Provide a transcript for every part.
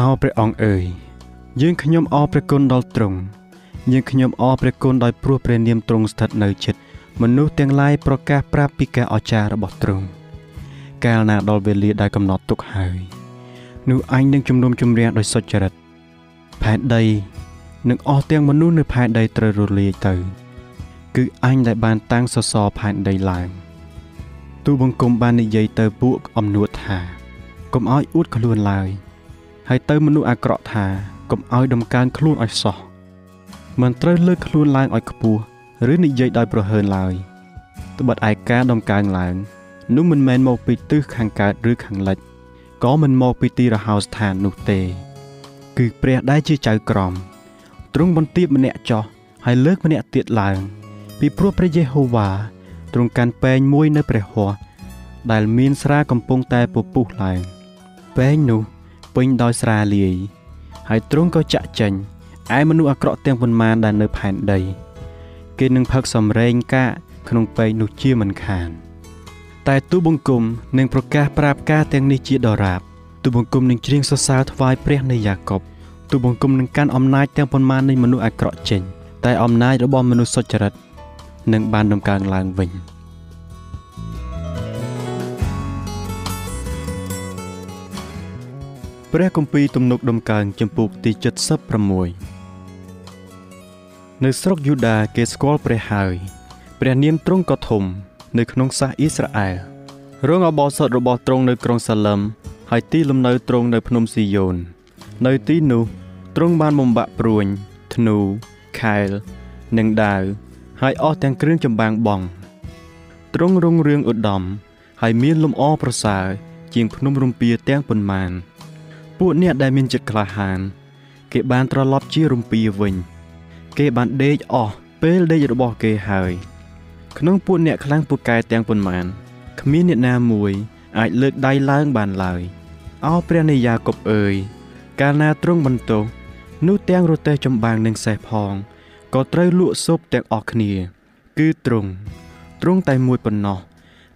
អោព្រះអង្គអើយយើងខ្ញុំអរព្រះគុណដល់ទ្រង់យើងខ្ញុំអរព្រះគុណដោយព្រោះព្រះនាមទ្រង់ស្ថិតនៅជិត មនុស្សទាំងឡាយប្រកាសប្រាប់ពីការអស្ចារ្យរបស់ទ្រង់កាលណាដល់វេលាដែលកំណត់ទុកហើយនោះអញនឹងជំនុំជម្រះដោយសុចរិតផែនដីនឹងអស់ទាំងមនុស្សនៅផែនដីត្រូវរលាយទៅ គឺអញដែលបានតាំងសសរផែនដីឡើង។ទូបង្គំបាននិយាយទៅពួកអំនួតថាកុំឲ្យអួតខ្លួនឡើយ ហើយទៅមនុស្សអាក្រក់ថាកុំឲ្យដំកើងខ្លួនឲ្យសោះមិនត្រូវលើកខ្លួនឡើងឲ្យខ្ពស់ឬនិយាយដោយប្រហើនឡើយត្បិតឯការដំកើងឡើងនោះមិនមែនមកពីទិសខាងកើតឬខាងលិចក៏មិនមកពីទីរហោស្ថាននោះទេ គឺព្រះដែលជាចៅក្រមទ្រង់បន្ទាបម្នាក់ចោះហើយលើកម្នាក់ទៀតឡើង ពីព្រោះព្រះយេហូវ៉ាទ្រង់កាន់ពែងមួយនៅព្រះហស្ថដែលមានស្រាកំពុងតែពពុះឡើងពែងនោះ ពេញដោយស្រាលាយហើយទ្រង់ក៏ចាក់ចេញឯមនុស្សអាក្រក់ទាំងប៉ុន្មានដែលនៅផែនដី គេនឹងផឹកសំរែងកាកក្នុងពែងនោះជាមិនខាន តែទូបង្គំនឹងប្រកាសប្រាប់ការទាំងនេះជាដរាបទូបង្គំនឹងច្រៀងសរសើរថ្វាយព្រះនៃយ៉ាកុបទូបង្គំនឹងកាន់អំណាចទាំងប៉ុន្មាននៃមនុស្សអាក្រក់ចេញ តែអំណាចរបស់មនុស្សសុចរិតនឹងបានដំកើងឡើងវិញ ព្រះគម្ពីរទំនុកដំកើងចំពោះទី76នៅស្រុកយូដាគេស្គាល់ព្រះហើយ ព្រះនាមទ្រង់ក៏ធំ នៅក្នុងសាសអ៊ីស្រាអែលរងអបោសុតរបស់ទ្រង់នៅក្រុងសាឡឹមហើយទីលំនៅទ្រង់នៅភ្នំស៊ីយ៉ូននៅទីនោះទ្រង់បានបំបាក់ព្រួញធ្នូខែល និងដាវហើយអស់ទាំងគ្រឿងចម្បាំងបងទ្រង់រុងរឿងឧត្តមហើយមានលំអប្រសើរជាងភ្នំរំពាទាំងប៉ុន្មាន ពួកអ្នកដែលមានចិត្តក្លាហាន គេបានត្រឡប់ជារំពាវិញ គេបានដេកអស់ពេលដេករបស់គេហើយ ក្នុងពួកអ្នកខ្លាំងពូកែទាំងប៉ុន្មានគ្មានអ្នកណាមួយ អាចលើកដៃឡើងបានឡើយអោព្រះនៃយ៉ាកុបអើយកាលណាទ្រង់បន្ទោសនោះទាំងរទេះចម្បាំងនិងសេះផងក៏ត្រូវលក់សពទាំងអស់គ្នា គឺទ្រង់ទ្រង់តែមួយប៉ុណ្ណោះ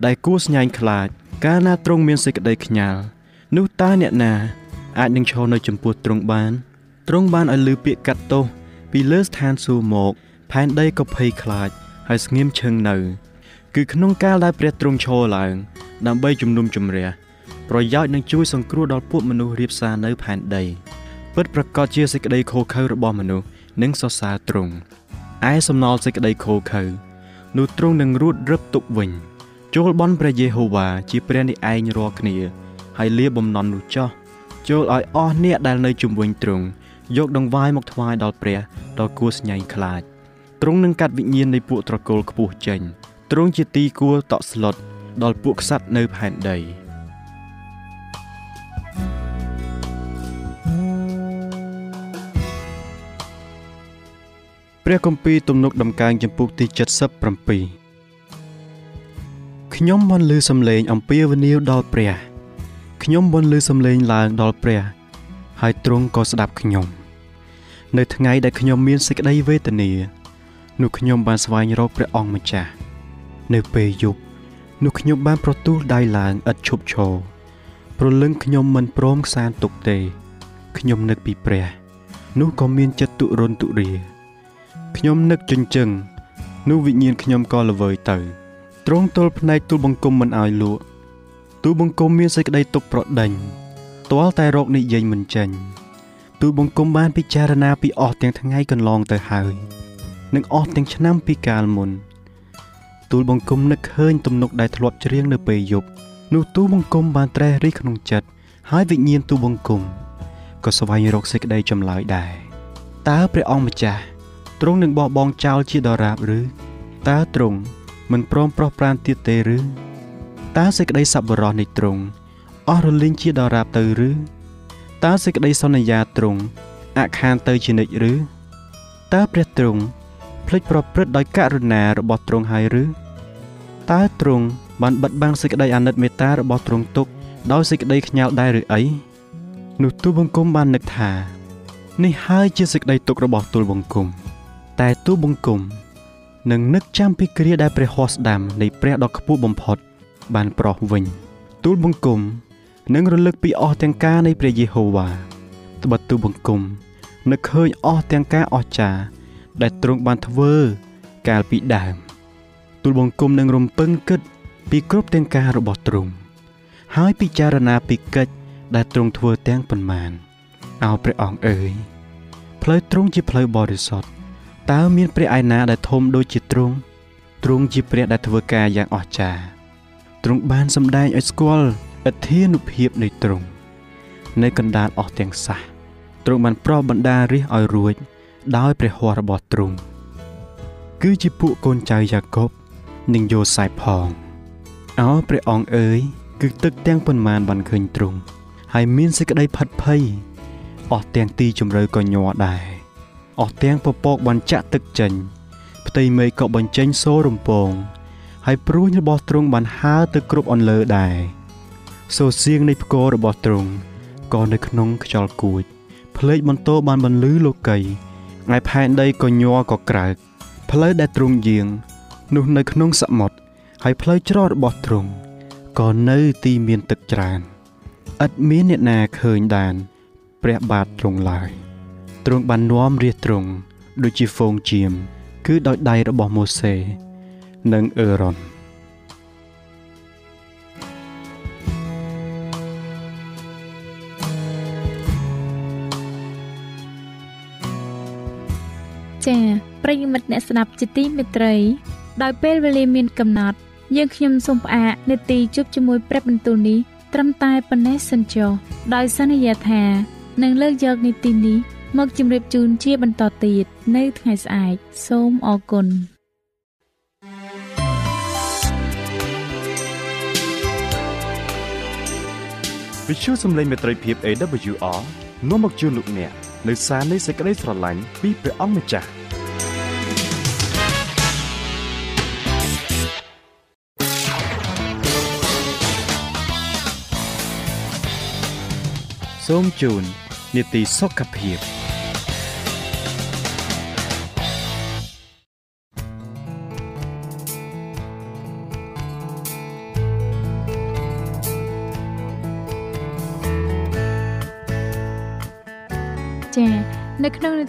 ដែលគួរស្ញែងខ្លាច កាលណាទ្រង់មានសេចក្តីខ្ញាល់នោះតើអ្នកណា អាចនឹងឈរនៅចំពោះទ្រង់បានទ្រង់បានឲ្យលឺពាក្យកាត់ទោសពីលើស្ថានសួគ៌មកផែនដីក៏ភ័យខ្លាចហើយស្ងៀមឈឹងនៅ គឺក្នុងកាលដែលព្រះទ្រង់ឈរឡើង ដើម្បីជំនុំជម្រះប្រយោជន៍នឹងជួយសង្គ្រោះដល់ពួកមនុស្សរៀបសារនៅផែនដីពិតប្រកបជាសេចក្តីខូខើរបស់មនុស្សនិងសរសើរទ្រង់ឯសំណល់សេចក្តីខូខើនោះទ្រង់នឹងរួតរឹបទុកវិញចូលបន់ព្រះយេហូវ៉ាជាព្រះនេះឯងរាល់គ្នា ហើយលាបំណន់នោះចោះ ចូលឲ្យអស់អ្នកដែលនៅជុំវិញទ្រង់យកដង្វាយមកថ្វាយដល់ព្រះដល់គួស្ញែងខ្លាចទ្រង់នឹងកាត់វិញ្ញាណនៃពួកត្រកូលខ្ពស់ចេញទ្រង់ជាទីគួរតក់ស្លុតដល់ពួកក្សត្រនៅផែនដីព្រះគម្ពីរទំនុកដំកើងចំពុកទី77ខ្ញុំបានលើសំឡេងអំពាវនាវដល់ព្រះ ខ្ញុំបានលើសំឡេងឡើងដល់ព្រះ ហើយទ្រង់ក៏ស្ដាប់ខ្ញុំ នៅថ្ងៃដែលខ្ញុំមានសេចក្តីវេទនានោះខ្ញុំបានស្វែងរកព្រះអង្គម្ចាស់នៅពេលយប់នោះខ្ញុំបានប្រទូលដៃឡើងឥតឈប់ឈរព្រលឹងខ្ញុំមិនព្រមខ្សានទុកទេ ខ្ញុំនឹកពីព្រះ នោះក៏មានចិត្តទុរនទុរាខ្ញុំនឹកចិញ្ចឹងនោះវិញ្ញាណខ្ញុំក៏ល្វើយទៅទ្រង់ទល់ភ្នែកទូលបង្គំមិនឲ្យលក់ ទូលបង្គំមានសេចក្តីទុកប្រដេញទាល់តែរកនិយាយមិនចេញទូលបង្គំបានពិចារណាពីអស់ទាំងថ្ងៃកន្លងទៅហើយនិងអស់ទាំងឆ្នាំពីកាលមុនទូលបង្គំនឹកឃើញទំនុកដែលធ្លាប់ច្រៀងនៅពេលយប់នោះទូលបង្គំបានត្រេះរិះក្នុងចិត្តហើយវិញ្ញាណទូលបង្គំក៏ស្វែងរកសេចក្តីចម្លើយដែរតើព្រះអង្គម្ចាស់ទ្រង់នឹងបោះបង់ចោលជាដរាបឬតើទ្រង់មិនព្រមប្រោះប្រានទៀតទេឬ តើសេចក្តីសប្បុរសនៃទ្រង់អស់រលីងជាដរាបទៅឬតើសេចក្តីសន្យាទ្រង់អខានទៅជានិច្ចឬតើព្រះទ្រង់ភ្លេចប្រព្រឹត្តដោយករុណារបស់ទ្រង់ហើយឬតើទ្រង់បានបិទបាំងសេចក្តីអាណិតមេត្តារបស់ទ្រង់ទុកដោយសេចក្តីខ្ញាល់ដែរឬអីនោះទូលបង្គំបាននឹកថា នេះហើយជាសេចក្តីទុករបស់ទូលបង្គំតែទូបង្គំនឹងនឹកចាំពីគ្រាដែលព្រះហស្តាំនៃព្រះដ៏ខ្ពស់បំផុត បានប្រោះវិញ ទូលបង្គំនឹងរលឹកពីអស់ទាំងការនៃព្រះយេហូវ៉ាត្បិតទូលបង្គំនឹកឃើញអស់ទាំងការអស្ចារ្យដែលទ្រង់បានធ្វើកាលពីដើមទូលបង្គំនឹងរំពឹងគិត ពីគ្រប់ទាំងការរបស់ទ្រង់ហើយពិចារណាពីកិច្ចដែលទ្រង់ធ្វើទាំងប៉ុន្មានអោព្រះអង្គអើយផ្លូវទ្រង់ជាផ្លូវបរិសុទ្ធតើមានព្រះឯណាដែលធំដូចជាទ្រង់ទ្រង់ជាព្រះដែលធ្វើការយ៉ាងអស្ចារ្យ ទ្រង់បានសម្ដែងឲ្យស្គាល់អធិនុភាពនៃទ្រង់នៅកណ្ដាលអស់ទាំងសះទ្រង់បានប្រោសបណ្ដារាជឲ្យរួច ដោយព្រះហស្ថរបស់ទ្រង់គឺជាពួកកូនចៅយ៉ាកុបនិងយូសែបផងអោព្រះអង្គអើយគឺទឹកទាំងប៉ុន្មានបានឃើញទ្រង់ហើយមានសេចក្តីផិតភ័យអស់ទាំងទីជម្រៅក៏ញ័រដែរអស់ទាំងពពកបានចាក់ទឹកចេញផ្ទៃមេឃក៏បញ្ចេញសូររំពង ហើយព្រួញរបស់ទ្រង់បានហើរទៅគ្រប់អន្លើដែរសូរសៀងនៃផ្គររបស់ទ្រង់ក៏នៅក្នុងខ្យល់គួចភ្លេចបន្ទោបានបន្លឺលោកីឯផែនដីក៏ញ័រក៏ក្រើកផ្លូវដែលទ្រង់យាង នោះនៅក្នុងសមុទ្រហើយផ្លូវច្រករបស់ទ្រង់ក៏នៅទីមានទឹកច្រើនឥតមានអ្នកណាឃើញដាន ព្រះបាទទ្រង់ឡើយទ្រង់បាននាំរាជទ្រង់ដូចជាហ្វូងជៀមគឺដោយដៃរបស់ម៉ូសេ និងអឺរ៉ុនចា៎ប្រិយមិត្តអ្នកស្ដាប់ជាទីមេត្រី ដោយពេលវេលាមានកំណត់ យើងខ្ញុំសូមផ្អាកនេតិជប់ជាមួយព្រឹបបន្ទូលនេះត្រឹមតែប៉ុណ្ណេះសិនចុះដោយសន្យាថានឹងលើកយកនីតិនេះមកជម្រាបជូនជាបន្តទៀតនៅថ្ងៃស្អែកសូមអរគុណ វិទ្យុសំឡេងមេត្រីភាព AWR នាំមកជូនលោកអ្នកនៅសារនៃសេចក្តីស្រឡាញ់ពីព្រះអង្គម្ចាស់សូមជូននីតិសុខភាព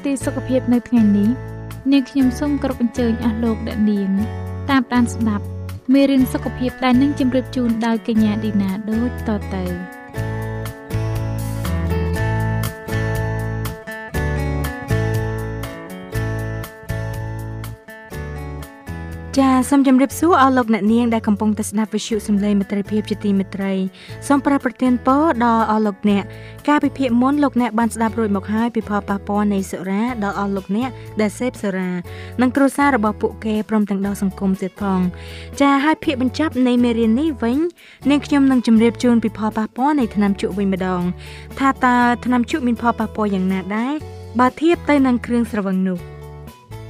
នៅក្នុងនីតិសុខភាពនៅថ្ងៃនេះនាងខ្ញុំសូមគោរពអញ្ជើញអស់លោកអ្នកនាង តាមដានស្ដាប់មេរៀនសុខភាពដែលនឹងជម្រាបជូនដោយកញ្ញាឌីណាដូចតទៅ ចចាសូមជម្រាបសួរអស់លោកអ្នកនាងដែលកំពុងតែស្ដាប់វិទ្យុសំឡេងមិត្តភាពជាទីមេត្រីសូមប្រប្រទានពរដល់អស់លោកអ្នកការពិភាក្សាមុនលោកអ្នកបានស្ដាប់រួចមកហើយពីផលប៉ះពាល់នៃសុរាដល់អស់លោកអ្នកដែលសេពសុរានិងគ្រួសាររបស់ពួកគេព្រមទាំងដល់សង្គមទៀតផងចាហើយភាគបញ្ចប់នៃមេរៀននេះវិញនាងខ្ញុំនឹងជម្រាបជូនពីផលប៉ះពាល់នៃថ្នាំជក់វិញម្ដងថាតើថ្នាំជក់មានផលប៉ះពាល់យ៉ាងណាដែរបើធៀបទៅនឹងគ្រឿងស្រវឹងនោះ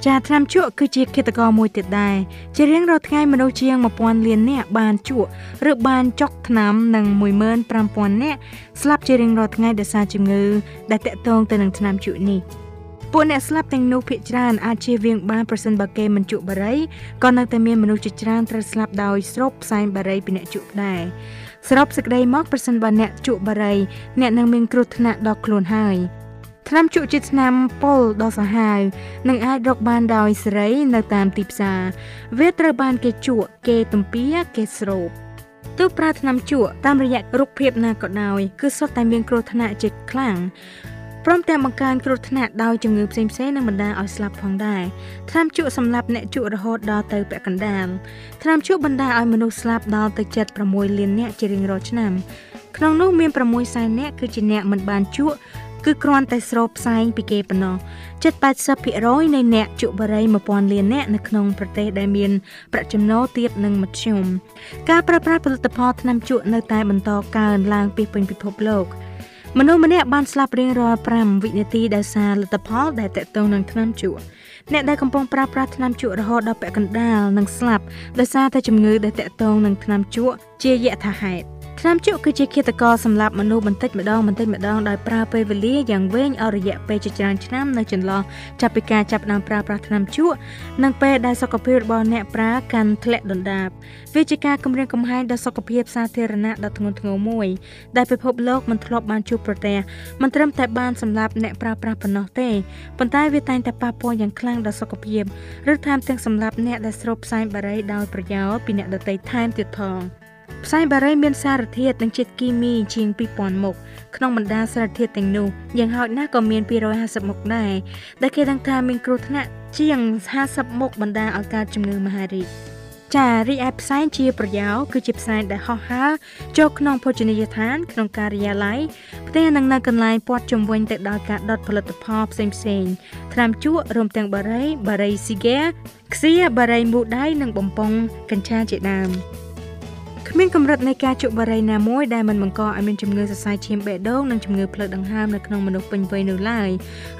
ចាថ្នាំជក់គឺជាឃាតករមួយទៀតដែរជារៀងរាល់ថ្ងៃមនុស្សជាង1000លាននាក់បានជក់ឬបានចុកថ្នាំនិង15000នាក់ស្លាប់ជារៀងរាល់ថ្ងៃដោយសារជំងឺដែលតាក់ទងទៅនឹងថ្នាំជក់នេះពួកអ្នកស្លាប់ទាំងនោះភាគច្រើនអាចជៀសវាងបានប្រសិនបើគេមិនជក់បារីក៏នៅតែមានមនុស្សជាច្រើនត្រូវស្លាប់ដោយស្រូបផ្សែងបារីពីអ្នកជក់ដែរសរុបសេចក្តីមកប្រសិនបើអ្នកជក់បារីអ្នកនឹងមានគ្រោះថ្នាក់ដល់ខ្លួនហើយ ថ្នាំជក់ជាថ្នាំពុលដ៏សាហាវនិងអាចរកបានដោយសេរីនៅតាមទីផ្សារវាត្រូវបានគេជក់គេទំពាគេស្រូបទោះប្រើថ្នាំជក់តាមរយៈរូបភាពណាក៏ដោយគឺសុទ្ធតែមានគ្រោះថ្នាក់ជាខ្លាំងព្រមទាំងបង្កើនគ្រោះថ្នាក់ដោយជំងឺផ្សេងៗនិងបណ្ដាលឲ្យស្លាប់ផងដែរថ្នាំជក់សម្រាប់អ្នកជក់រហូតដល់ទៅពាក់កណ្ដាលថ្នាំជក់បណ្ដាលឲ្យមនុស្សស្លាប់ដល់ទៅ76លាននាក់ជារៀងរាល់ឆ្នាំក្នុងនោះមាន6សែននាក់គឺជាអ្នកមិនបានជក់ គឺគ្រាន់តែស្រូបផ្សែងពីគេប៉ុណ្ណោះ7-80%នៃអ្នកជក់បារី1000លាននាក់នៅក្នុងប្រទេសដែលមានប្រាក់ចំណូលទាបនិងមធ្យមការប្រើប្រាស់ផលិតផលថ្នាំជក់នៅតែបន្តកើនឡើងពីពេញពិភពលោកមនុស្សម្នាក់បានស្លាប់រៀងរាល់5វិនាទីដោយសារលទ្ធផលដែលតកតងនឹងថ្នាំជក់អ្នកដែលកំពុងប្រើប្រាស់ថ្នាំជក់រហូតដល់ពាក់កណ្ដាលនិងស្លាប់ដោយសារតែជំងឺដែលតកតងនឹងថ្នាំជក់ជាយថាហេតុ ថ្នាំជក់គឺជាឃាតករសម្រាប់មនុស្សបន្តិចម្ដងបន្តិចម្ដងដោយប្រើពេលវេលាយ៉ាងវែងអស់រយៈពេលជាច្រើនឆ្នាំនៅចន្លោះចាប់ពីការចាប់ផ្ដើមប្រើប្រាស់ថ្នាំជក់និងពេលដែលសុខភាពរបស់អ្នកប្រើកាន់ធ្លាក់ដុនដាបវាជាការគំរាមកំហែងដល់សុខភាពសាធារណៈដ៏ធ្ងន់ធ្ងរមួយដែលពិភពលោកមិនធ្លាប់បានជួបប្រទះមិនត្រឹមតែបានសម្រាប់អ្នកប្រើប្រាស់ប៉ុណ្ណោះទេប៉ុន្តែវាតែងតែប៉ះពាល់យ៉ាងខ្លាំងដល់សុខភាពឬថែមទាំងសម្រាប់អ្នកដែលស្រូបផ្សែងបារីដោយប្រយោជន៍ពីអ្នកដទៃថែមទៀតផង។ ផ្សែងបារីមានសារធាតុនិងជាតិគីមីជាង2000មុខក្នុងបណ្ដាសារធាតុទាំងនោះយ៉ាងហោចណាស់ក៏មាន250មុខដែរដែលគេដឹងថាមានគ្រោះថ្នាក់ជាង50មុខបណ្ដាឲ្យកើតជំងឺមហារីកចារីឯផ្សែងជាប្រយោលគឺជាផ្សែងដែលហោះហើរចូលក្នុងភោជនីយដ្ឋាន ក្នុងការិយាល័យផ្ទះនិងនៅកន្លែងព័ទ្ធជំវិញទៅដោយការដុតផលិតផលផ្សេងផ្សេងថ្នាំជក់រួមទាំងបារីបារីស៊ីហ្គាខ្សៀបារីមូដៃនិងបំពង់កញ្ឆាជាដើម គ្មានកម្រិតនៃការជក់បារីណាមួយដែលមិនបង្កឲ្យមានជំងឺសរសៃឈាមបេះដូងនិងជំងឺផ្លូវដង្ហើមនៅក្នុងមនុស្សពេញវ័យនោះឡើយ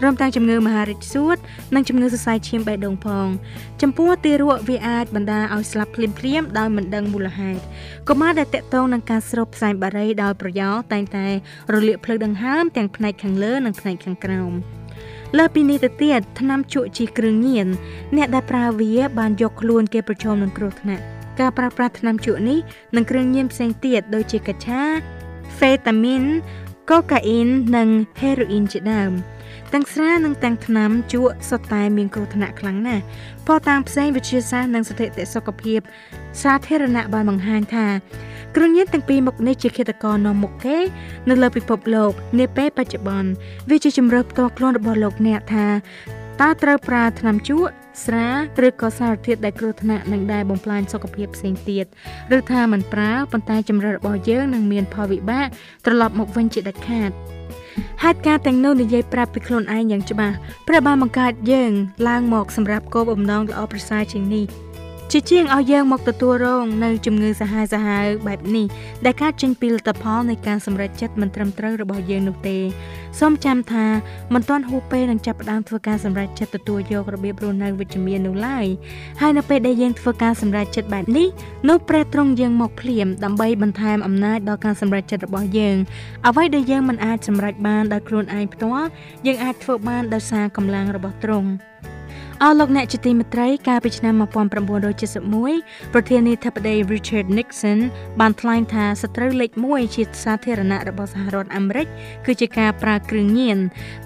រួមទាំងជំងឺមហារីកសួតនិងជំងឺសរសៃឈាមបេះដូងផងចំពោះទារកវាអាចបណ្ដាលឲ្យស្លាប់ភ្លាមៗដោយមិនដឹងមូលហេតុកុមារដែលតាក់ទងនឹងការស្រូបផ្សែងបារីដោយប្រយោលតែងតែរលាកភ្លឺដង្ហើមទាំងផ្នែកខាងលើនិងផ្នែកខាងក្រោមលើពីនេះទៅទៀតថ្នាំជក់ជាគ្រឿងញៀនអ្នកដែលប្រើវាបានយកខ្លួនគេប្រឈមនឹងគ្រោះថ្នាក់ ការប្រើប្រាស់ថ្នាំជក់នេះនិងគ្រឿងញៀនផ្សេងទៀតដូចជាកាឆា ហ្វេតាមីនកូកាអ៊ីននិងហេរ៉ូអ៊ីនជាដើមទាំងស្រានិងទាំងថ្នាំជក់សុទ្ធតែមានគ្រោះថ្នាក់ខ្លាំងណាស់ព្រោះតាមផ្សេងវិទ្យាសាស្ត្រនិងស្ថិតិសុខភាព សាធារណៈបានបង្ហាញថាគ្រឿងញៀនទាំងពីរមុខនេះជាឃាតករនាំមុខគេនៅលើពិភពលោកនាពេលបច្ចុប្បន្នវាជាជំរឿផ្ទាល់ខ្លួនរបស់លោកអ្នកថាតើត្រូវប្រើថ្នាំជក់ ស្រាឬក៏សារធាតុដែលគ្រោះថ្នាក់នឹងដែលបំផ្លាញសុខភាពផ្សេងទៀតឬថាមិនប្រើប៉ុន្តែជំរឿរបស់យើងនឹងមានផលវិបាកត្រឡប់មកវិញជាដាច់ខាតហេតុការទាំងនោះនិយាយប្រាប់ពីខ្លួនឯងយ៉ាងច្បាស់ព្រះបានបង្កើតយើងឡើងមកសម្រាប់គោលបំណងល្អប្រសើរជាងនេះ ជាជាងឲ្យយើងមកទទួលរងនៅជំងឺសាហាវសាហាវបែបនេះដែលកើតចេញពីលទ្ធផលនៃការសម្រេចចិត្តមិនត្រឹមត្រូវរបស់យើងនោះទេសូមចាំថាមិនទាន់ហួសពេលនឹងចាប់ផ្ដើមធ្វើការសម្រេចចិត្តទទួលយករបៀបរស់នៅវិជ្ជមាននោះឡើយហើយនៅពេលដែលយើងធ្វើការសម្រេចចិត្តបែបនេះនោះព្រះទ្រង់យើងមកភ្លាមដើម្បីបន្ថែមអំណាចដល់ការសម្រេចចិត្តរបស់យើងអ្វីដែលយើងមិនអាចសម្រេចបានដោយខ្លួនឯងផ្ទាល់យើងអាចធ្វើបានដោយសារកម្លាំងរបស់ទ្រង់ អស់លោកអ្នកជាទីមេត្រីកាលពីឆ្នាំ1971ប្រធានាធិបតី Richard Nixon បានថ្លែងថាសត្រូវលេខ1ជាសាធារណៈរបស់សហរដ្ឋអាមេរិកគឺជាការប្រើគ្រឿងញៀន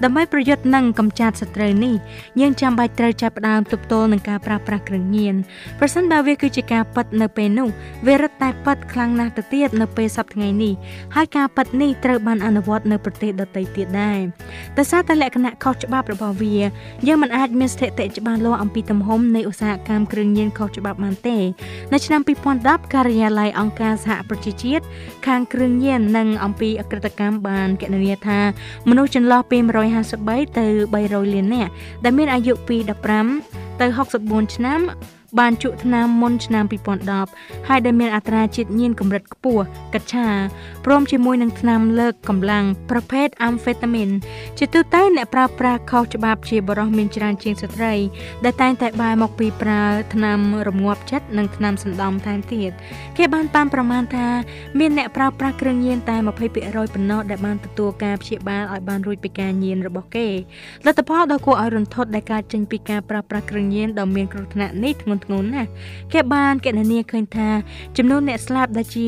ដើម្បីប្រយុទ្ធនឹងកម្ចាត់សត្រូវនេះយើងចាំបាច់ត្រូវចាប់ផ្ដើមទប់ទល់នឹងការប្រើប្រាស់គ្រឿងញៀនប្រសិនបើវាគឺជាការប៉ັດនៅពេលនោះវារឹតតែប៉ັດខ្លាំងណាស់ទៅទៀតនៅពេលសប្តាហ៍ថ្ងៃនេះហើយការប៉ັດនេះត្រូវបានអនុវត្តនៅប្រទេសដទៃទៀតដែរដោយសារតែលក្ខណៈខុសច្បាប់របស់វាយើងមិនអាចមានស្ថិតិ ច្បាស់លាស់អំពីទំហំនៃឧស្សាហកម្មគ្រឿងញៀនខុសច្បាប់បានទេនៅឆ្នាំ2010ការិយាល័យអង្គការសហប្រជាជាតិខាងគ្រឿងញៀននិងអំពីអក្រិតកម្មបានគណនាថាមនុស្សចន្លោះពី153ទៅ300លាននាក់ដែលមានអាយុពី15ទៅ64ឆ្នាំ បានជក់ថ្នាំមុនឆ្នាំ2010ហើយដែលមានអត្រាជាតិញៀនកម្រិតខ្ពស់កាឆាព្រមជាមួយនឹងថ្នាំលើកកម្លាំងប្រភេទអាំហ្វេតាមីនជាទូទៅអ្នកប្រើប្រាស់ខុសច្បាប់ជាបរិសុទ្ធមានច្រើនជាងស្ត្រីដែលតែងតែបែរមកពីប្រើថ្នាំរងាប់ចិត្តនិងថ្នាំសណ្ដំថែមទៀតគេបានប៉ាន់ប្រមាណថាមានអ្នកប្រើប្រាស់គ្រឿងញៀនតែ20%ប៉ុណ្ណោះដែលបានទទួលការព្យាបាលឲ្យបានរួចពីការញៀនរបស់គេលទ្ធផលដ៏គួរឲ្យរន្ធត់ដែលកើតចេញពីការប្រើប្រាស់គ្រឿងញៀនដ៏មានគ្រោះថ្នាក់នេះធ្ងន់ធ្ងរណាស់គេបានគណនាឃើញថាចំនួនអ្នកស្លាប់ដែលជា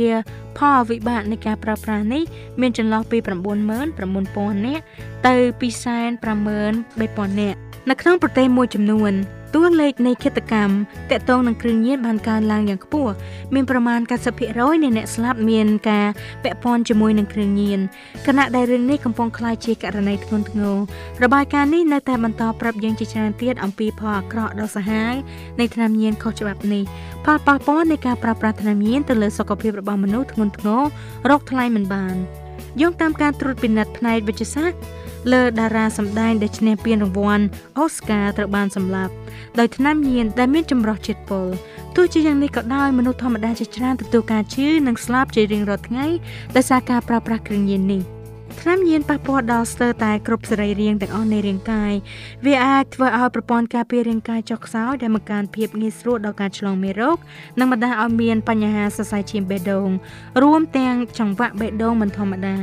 ផលវិបាកនៃការប្រើប្រាស់នេះមានចន្លោះពី99000នាក់ទៅ250,000នាក់នៅក្នុងប្រទេសមួយចំនួន តួលេខនៃឃាតកម្មតកតងនឹងគ្រឿងញៀនបានកើនឡើងយ៉ាងខ្ពស់មានប្រមាណ90%នៃអ្នកស្លាប់មានការពាក់ព័ន្ធជាមួយនឹងគ្រឿងញៀនខណៈដែលរឿងនេះកំពុងក្លាយជាករណីធ្ងន់ធ្ងររបាយការណ៍នេះនៅតែបន្តប្រាប់យើងជាច្រើនទៀតអំពីផលអាក្រក់ដ៏សាហាវនៃថ្នាំញៀនខុសច្បាប់នេះផលប៉ះពាល់នៃការប្រើប្រាស់ថ្នាំញៀនទៅលើសុខភាពរបស់មនុស្សធ្ងន់ធ្ងររកថ្លៃមិនបានយោងតាមការត្រួតពិនិត្យផ្នែកវិទ្យាសាស្ត្រ លើតារាសម្ដែងដែលឈ្នះពានរង្វាន់អូស្ការត្រូវបានសម្លាប់ដោយថ្នាំញៀនដែលមានចម្រោះជាតិពុលទោះជាយ៉ាងនេះក៏ដោយមនុស្សធម្មតាជាច្រើនទទួលការឈឺនិងស្លាប់ជារៀងរាល់ថ្ងៃដោយសារការប្រើប្រាស់គ្រឿងញៀននេះ។ ថ្នាំញៀនប៉ះពាល់ដល់ស្ទើរតែគ្រប់សរីរាង្គទាំងអស់នៃរាងកាយវាអាចធ្វើឲ្យប្រព័ន្ធការពាររាងកាយចុះខ្សោយដែលបង្កើនភាពងាយស្រួលដល់ការឆ្លងមេរោគនិងបណ្ដាលឲ្យមានបញ្ហាសរសៃឈាមបេះដូងរួមទាំងចង្វាក់បេះដូងមិនធម្មតា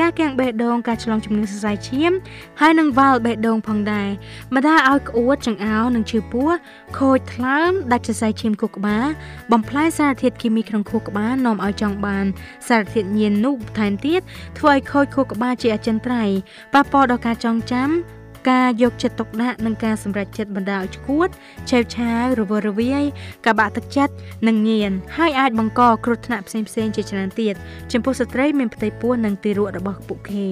ការកាំងបេះដូងការឆ្លងជំងឺសរសៃឈាមហើយនិងវ៉ាល់បេះដូងផងដែរបណ្ដាលឲ្យក្អួតចង្អោរនិងឈឺពោះខូចថ្លើមដាច់សរសៃឈាមខួរក្បាលបំផ្លាញសារធាតុគីមីក្នុងខួរក្បាលនាំឲ្យចង់បាន សារធាតុញៀននោះថែមទៀតធ្វើឲ្យខូចខួរក្បាលជាអចិន្ត្រៃយ៍ប៉ះពាល់ដល់ការចងចាំការយកចិត្តទុកដាក់និងការសម្រេចចិត្តបណ្ដាលឲ្យឈួតឆេវឆាវរវើរវាយការបាក់ទឹកចិត្តនិងញៀនហើយអាចបង្កគ្រោះថ្នាក់ផ្សេងផ្សេងជាច្រើនទៀតចំពោះស្ត្រីមានផ្ទៃពោះនិងទារករបស់ពួកគេ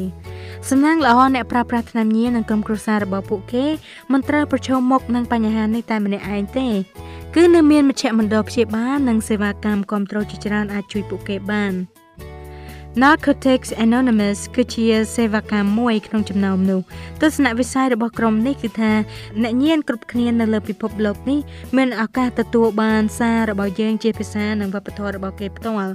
សំណាងល្អអ្នកប្រើប្រាស់ថ្នាំញៀននិងក្រុមគ្រួសាររបស់ពួកគេមិនត្រូវប្រឈមមុខនឹងបញ្ហានេះតែម្នាក់ឯងទេគឺនៅមានមជ្ឈមណ្ឌលព្យាបាលនិងសេវាកម្មគ្រប់គ្រងជាច្រើនអាចជួយពួកគេបាន។ Narcotics Anonymous គឺជាសេវាកម្មមួយក្នុងចំណោមនោះទស្សនវិស័យរបស់ក្រុមនេះគឺថាអ្នកញៀនគ្រប់គ្នានៅលើពិភពលោកនេះមានឱកាសទទួលបានសាររបស់យើងជាភាសានិងវប្បធម៌របស់គេផ្ទាល់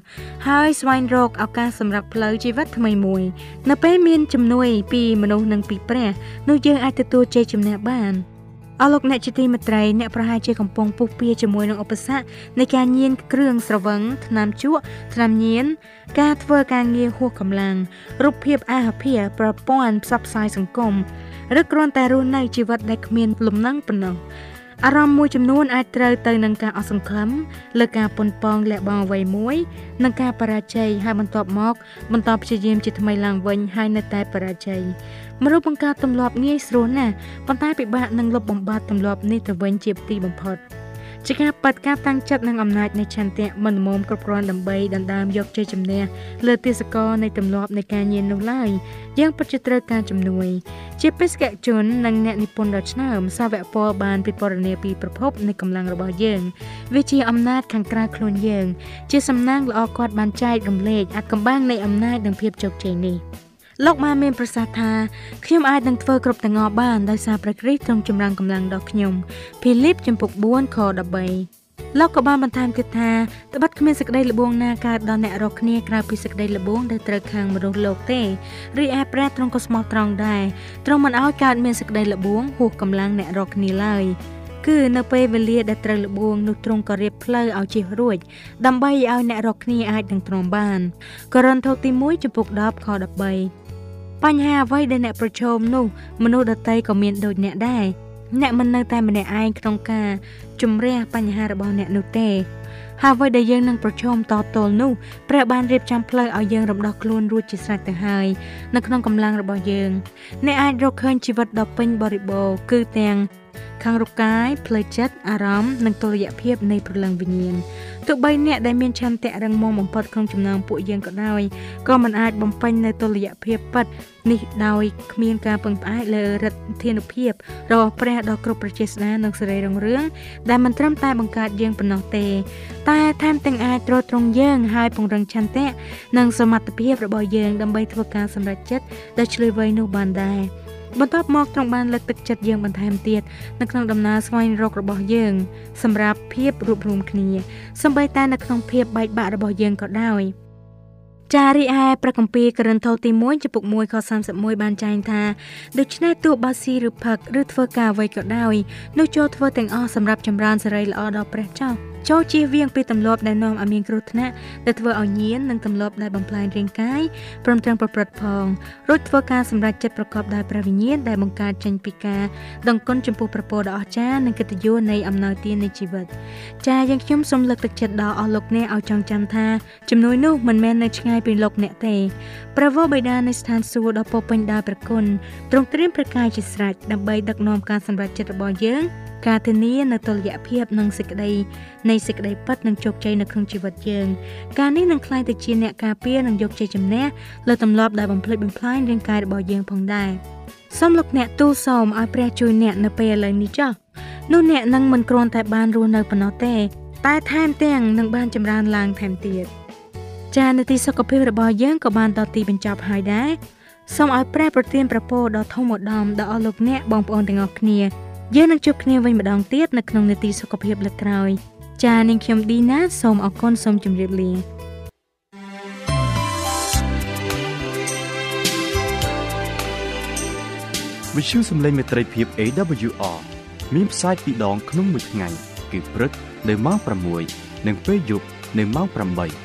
ហើយស្វែងរកឱកាសសម្រាប់ផ្លូវជីវិតថ្មីមួយ នៅពេលមានជំនួយពីមនុស្សនិងពីព្រះនោះយើងអាចទទួលជ័យជំនះបាន។ អស់លោកអ្នកជាទីមេត្រីអ្នកប្រហែលជាកំពុងពុះពៀជាមួយនឹងឧបសគ្គនៃការញៀនគ្រឿងស្រវឹងថ្នាំជក់ថ្នាំញៀនការធ្វើការងារហួសកម្លាំងរូបភាពអាហភាប្រព័ន្ធផ្សព្វផ្សាយសង្គមឬគ្រាន់តែរស់នៅជីវិតដែលគ្មានលំនឹងប៉ុណ្ណោះអារម្មណ៍មួយចំនួនអាចត្រូវទៅនឹងការអស់សង្ឃឹមលើការប៉ុនប៉ងលះបង់អ្វីមួយនិងការបរាជ័យហើយបន្ទាប់មកបន្តព្យាយាមជាថ្មីឡើងវិញហើយនៅតែបរាជ័យ មនុស្សបង្កើតទម្លាប់ងាយស្រួលណាស់ប៉ុន្តែពិបាកនឹងលុបបំបាត់ទម្លាប់នេះទៅវិញជាទីបំផុតជាការប៉ັດការតាំងចិត្តនិងអំណាចនៃឆន្ទៈមិនមុំគ្រប់គ្រាន់ដើម្បីដណ្ដើមយកជ័យជំនះលើទេសកលនៃទម្លាប់នៃការញៀននោះឡើយយ៉ាងពិតជាត្រូវការជំនួយ ជាបេសកជននិងអ្នកនិពន្ធដ៏ឆ្នើមសាវកពលបានពិពណ៌នាពីប្រភពនៃកម្លាំងរបស់យើងវាជាអំណាចខាងក្រៅខ្លួនយើង ជាសំណាងល្អគាត់បានចែករំលែកអាចកំបាំងនៃអំណាចនិងភាពជោគជ័យនេះ លោកបានមានប្រសាសន៍ថាខ្ញុំអាចនឹងធ្វើគ្រប់ទាំងអស់បានដោយសារព្រះគ្រីស្ទទ្រង់ចម្រើនកម្លាំងដល់ខ្ញុំភីលីបចំពុក4ខ13លោកក៏បានបន្ថែមទៀតថាត្បិតគ្មានសេចក្តីល្បួងណាកើតដល់អ្នករកគ្នាក្រៅពីសេចក្តីល្បួងដែលត្រូវខាងមនុស្សលោកទេរីឯព្រះទ្រង់ក៏ស្មោះត្រង់ដែរទ្រង់មិនឲ្យកើតមានសេចក្តីល្បួងហួសកម្លាំងអ្នករកគ្នាឡើយគឺនៅពេលវេលាដែលត្រូវលបួងនោះទ្រង់ក៏រៀបផ្លូវឲ្យជិះរួចដើម្បីឲ្យអ្នករកគ្នាអាចនឹងទ្រាំបានកូរិនថូសទី1ចំពុក10ខ13 បញ្ហាអ្វីដែលអ្នកប្រឈមនោះមនុស្សដតីក៏មានដូចអ្នកដែរអ្នកមិននៅតែម្នាក់ឯងក្នុងការជំរះបញ្ហារបស់អ្នកនោះទេហើយអ្វីដែលយើងនឹងប្រឈមតទល់នោះព្រះបានរៀបចំផ្លូវឲ្យយើងរំដោះខ្លួនរួចជាស្រេចទៅហើយនៅក្នុងកម្លាំងរបស់យើងអ្នកអាចរកឃើញជីវិតដ៏ពេញបរិបូរណ៍គឺទាំង ខាងរូបកាយផ្លូវចិត្តអារម្មណ៍និងតុល្យភាពនៃព្រលឹងវិញ្ញាណទោះបីអ្នកដែលមានឆន្ទៈរឹងមាំបំផុតក្នុងចំណោមពួកយើងក៏ដោយក៏មិនអាចបំពេញនៅតុល្យភាពពិតនេះដោយគ្មានការពឹងផ្អែកលើរដ្ឋធានុភាពរបស់ព្រះដ៏គ្រប់ប្រជាស្ដានិងសេរីរុងរឿងដែលមិនត្រឹមតែបង្កើតយើងប៉ុណ្ណោះទេ តែថែមទាំងអាចទ្រទ្រង់យើងហើយពង្រឹងឆន្ទៈនិងសមត្ថភាពរបស់យើងដើម្បីធ្វើការសម្រេចចិត្តដែលឆ្លុយវៃនោះបានដែរ បន្ទាប់មកទ្រង់បានលើកទឹកចិត្តយើងបន្ថែមទៀតនៅក្នុងដំណើរស្វែងរករបស់យើង សម្រាប់ភាពរួបរวมគ្នាសម្បីតែនៅក្នុងភាពបែកបាក់របស់យើងក៏ដោយចារីឯព្រះគម្ពីរករិនថូសទី1ចំពុក1ខ31បានចែងថាដូច្នេះទោះបើស៊ីឬផឹកឬធ្វើការអ្វីក៏ដោយនោះចូលធ្វើទាំងអស់សម្រាប់ចម្រើនសេរីល្អដល់ព្រះចោះ ចូលជៀសវាងពីទម្លាប់ដែលនាំឲ្យមានគ្រោះថ្នាក់ដែលធ្វើឲ្យញៀននិងទម្លាប់ដែលបំផ្លាញរាងកាយព្រមទាំងប្រព្រឹត្តផងរួចធ្វើការសម្រេចចិត្តប្រកបដោយព្រះវិញ្ញាណដែលបង្កើតចេញពីការដង្កន់ចំពោះព្រះពរដ៏អស្ចារ្យនិងកិត្តិយសនៃអំណោយទាននៃជីវិតចាយើងខ្ញុំសូមលើកទឹកចិត្តដល់អស់លោកអ្នកឲ្យចងចាំថាជំនួយនោះមិនមែននៅឆ្ងាយពីលោកអ្នកទេព្រះវរបិតានៃស្ថានសួគ៌ដ៏ពោពេញដោយព្រះគុណទ្រង់ត្រៀមព្រះកាយជាស្រេចដើម្បីដឹកនាំការសម្រេចចិត្តរបស់យើង ការធានានៅតុល្យភាពនិងសេចក្តីនៃសេចក្តីពិតនិងជោគជ័យនៅក្នុងជីវិតយើង ការនេះនឹងក្លាយទៅជាអ្នកការពារនិងយកជ័យជំនះលើទម្លាប់ដែលបំផ្លិចបំផ្លាញរាងកាយរបស់យើងផងដែរសូមលោកអ្នកទូលសូមឲ្យព្រះជួយអ្នកនៅពេលឥឡូវនេះចុះនោះអ្នកនឹងមិនគ្រាន់តែបានរស់នៅប៉ុណ្ណោះទេ តែថែមទាំងនឹងបានចម្រើនឡើងថែមទៀតចានៅទីសុខភាពរបស់យើងក៏បានដល់ទីបញ្ចប់ហើយដែរសូមឲ្យព្រះប្រទានប្រពរដ៏ធំឧត្តមដល់អស់លោកអ្នកបងប្អូនទាំងអស់គ្នា យើងនឹងជួបគ្នាវិញម្ដងទៀតនៅក្នុងនេតិសុខភាពលើកក្រោយ ចានាងខ្ញុំឌីណាសូមអរគុណសូមជម្រាបលាវិទ្យុសំឡេងមេត្រីភាព AWR មានផ្សាយពីរដងក្នុងមួយថ្ងៃគឺព្រឹកនៅម៉ោង6និងពេលយប់នៅម៉ោង8